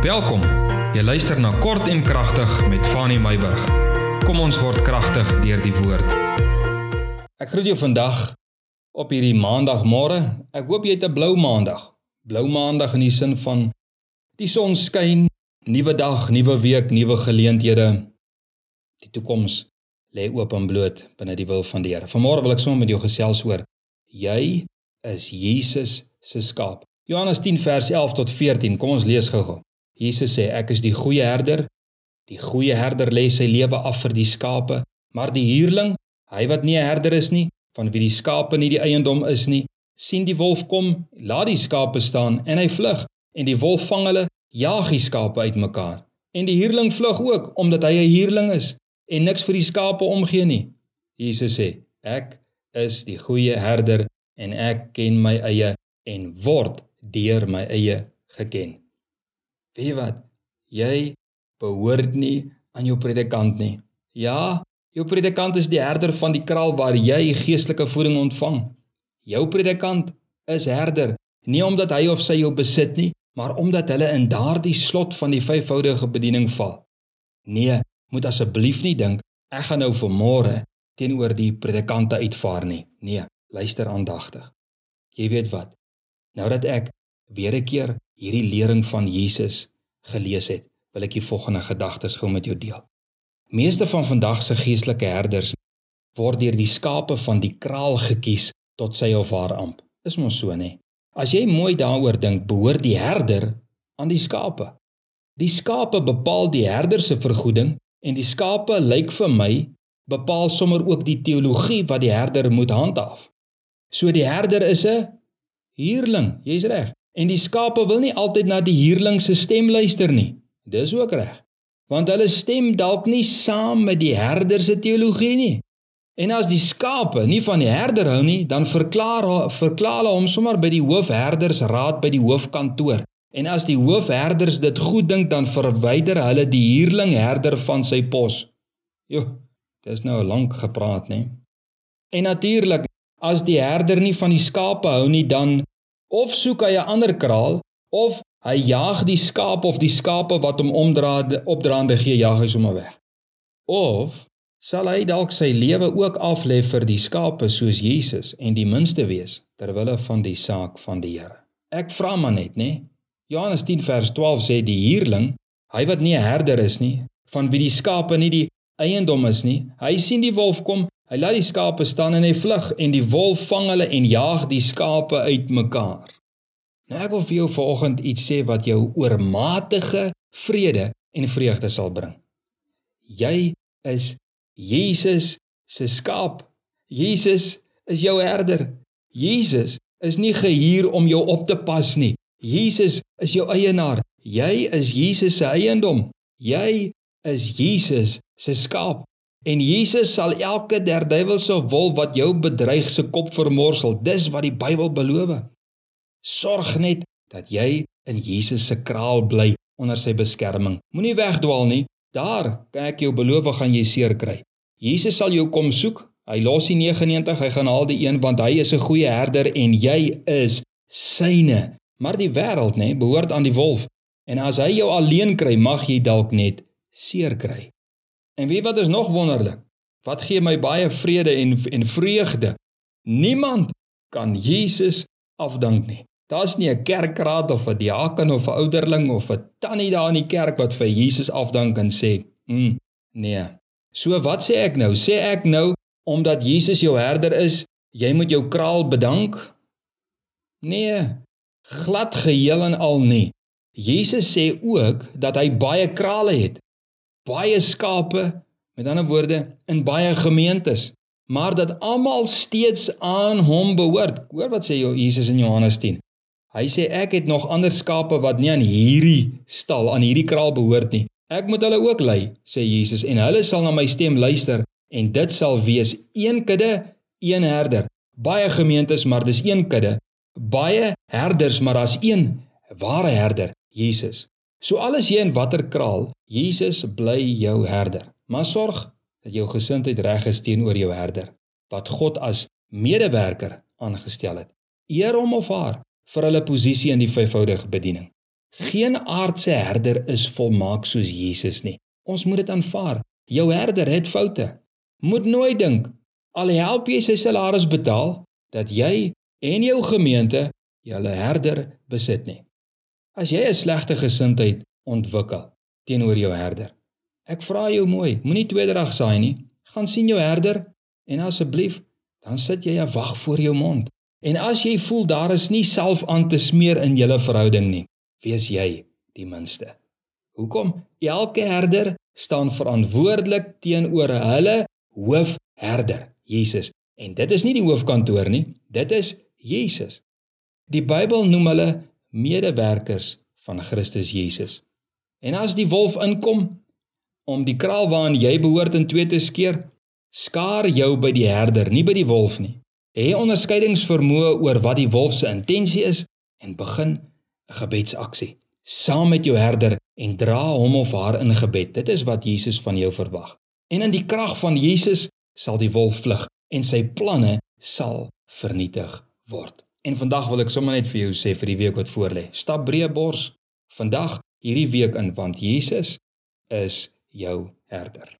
Welkom. Jy luister na Kort en Kragtig met Fanny Meyburg. Kom ons word kragtig deur die woord. Ek groet jou vandag op hierdie maandagmôre. Ek hoop jy het 'n blou maandag. Blou maandag in die sin van die son skyn, nuwe dag, nuwe week, nuwe geleenthede. Die toekoms lê oop en bloot binne die wil van die Here. Vanmôre wil ek sommer met jou gesels oor jy is Jesus se skaap. Johannes 10 vers 11 tot 14. Kom ons lees gou-gou. Jesus sê ek is die goeie herder. Die goeie herder lê sy lewe af vir die skape, maar die huurling, hy wat nie 'n herder is nie, van wie die skape nie die eiendom is nie, sien die wolf kom, laat die skape staan en hy vlug en die wolf vang hulle, jaag die skape uitmekaar. En die huurling vlug ook omdat hy 'n huurling is en niks vir die skape omgee nie. Jesus sê, ek is die goeie herder en ek ken my eie en word deur my eie geken. Weet jy wat? Jy behoort nie aan jou predikant nie. Ja, jou predikant is die herder van die kraal waar jy geestelike voeding ontvang. Jou predikant is herder, nie omdat hy of sy jou besit nie, maar omdat hulle in daardie slot van die vyfvoudige bediening val. Nee, moet asseblief nie dink ek gaan nou vir môre teenoor die predikante uitvaar nie. Nee, luister aandagtig. Jy weet wat? Nou dat ek weer 'n keer hierdie lering van Jesus gelees het, wil ek die volgende gedagtes gou met jou deel. Meeste van vandag se geestelike herders word deur die skape van die kraal gekies tot sy of haar amp. Is mos so nê? As jy mooi daaroor dink, behoort die herder aan die skape. Die skape bepaal die herder se vergoeding en die skape lyk vir my bepaal sommer ook die teologie wat die herder moet handhaaf. So die herder is 'n huurling, jy's reg. En die skape wil nie altyd na die huurling se stem luister nie. Dis ook reg. Want hulle stem dalk nie saam met die herder se teologie nie. En as die skape nie van die herder hou nie, dan verklaar verklaar hulle hom sommer by die hoofherdersraad by die hoofkantoor. En as die hoofherders dit goed dink, dan verwyder hulle die huurling herder van sy pos. Jo, dis nou lank gepraat, nê? En natuurlik, as die herder nie van die skape hou nie, dan of soek hy 'n ander kraal of hy jaag die skaap of die skape wat hom omdraande opdraande gee jag hy sommer weg. Of sal hy dalk sy lewe ook aflê vir die skape soos Jesus en die minste wees ter wille van die saak van die Here. Ek vra maar net, nê? Johannes 10 vers 12 sê die huurling, hy wat nie 'n herder is nie, van wie die skape nie die eiendom is nie, hy sien die wolf kom Hy laat die skape staan en hy vlug en die wolf vang hulle en jaag die skape uitmekaar. Nou ek wil vir jou vanoggend iets sê wat jou oormatige vrede en vreugde sal bring. Jy is Jesus se skaap. Jesus is jou herder. Jesus is nie gehuur om jou op te pas nie. Jesus is jou eienaar. Jy is Jesus se eiendom. Jy is Jesus se skaap. En Jesus sal elke der duiwelse wolf wat jou bedreig se kop vermorsel. Dis wat die Bybel beloof. Sorg net dat jy in Jesus se kraal bly onder sy beskerming. Moenie wegdwaal nie. Daar kan ek jou beloof gaan jy seer kry. Jesus sal jou kom soek. Hy los die 99, hy gaan haal die een want hy is 'n goeie herder en jy is syne. Maar die wêreld nê behoort aan die wolf. En as hy jou alleen kry, mag jy dalk net seer kry. En weet wat is nog wonderlik? Wat gee my baie vrede en en vreugde? Niemand kan Jesus afdank nie. Daar's nie 'n kerkraad of 'n diaken of 'n ouderling of 'n tannie daar in die kerk wat vir Jesus afdank en sê, "Mm, nee." So wat sê ek nou? Sê ek nou omdat Jesus jou herder is, jy moet jou kraal bedank? Nee, glad geheel en al nie. Jesus sê ook dat hy baie krale het baie skape, met ander woorde, in baie gemeentes, maar dat almal steeds aan hom behoort. Hoor wat sê Jesus in Johannes 10. Hy sê ek het nog ander skape wat nie aan hierdie stal, aan hierdie kraal behoort nie. Ek moet hulle ook lei, sê Jesus, en hulle sal na my stem luister en dit sal wees een kudde, een herder. Baie gemeentes, maar dis een kudde. Baie herders, maar daar's een ware herder, Jesus. So alles jy in watter kraal, Jesus bly jou herder. Maar sorg dat jou gesindheid reg is teenoor jou herder wat God as medewerker aangestel het. Eer hom of haar vir hulle posisie in die vyfvoudige bediening. Geen aardse herder is volmaak soos Jesus nie. Ons moet dit aanvaar. Jou herder het foute. Moet nooit dink al help jy sy salaris betaal dat jy en jou gemeente julle herder besit nie. As jy 'n slegte gesindheid ontwikkel teenoor jou herder. Ek vra jou mooi, moenie tweederag saai nie. Gaan sien jou herder en asseblief dan sit jy 'n wag voor jou mond. En as jy voel daar is nie self aan te smeer in julle verhouding nie, wees jy die minste. Hoekom? Elke herder staan verantwoordelik teenoor hulle hoofherder, Jesus. En dit is nie die hoofkantoor nie, dit is Jesus. Die Bybel noem hulle medewerkers van Christus Jesus. En as die wolf inkom om die kraal waarin jy behoort in twee te skeer, skaar jou by die herder, nie by die wolf nie. Hê onderskeidingsvermoë oor wat die wolf se intensie is en begin 'n gebedsaksie saam met jou herder en dra hom of haar in gebed. Dit is wat Jesus van jou verwag. En in die krag van Jesus sal die wolf vlug en sy planne sal vernietig word. En vandag wil ek sommer net vir jou sê vir die week wat voorlê. Stap breë bors vandag hierdie week in want Jesus is jou herder.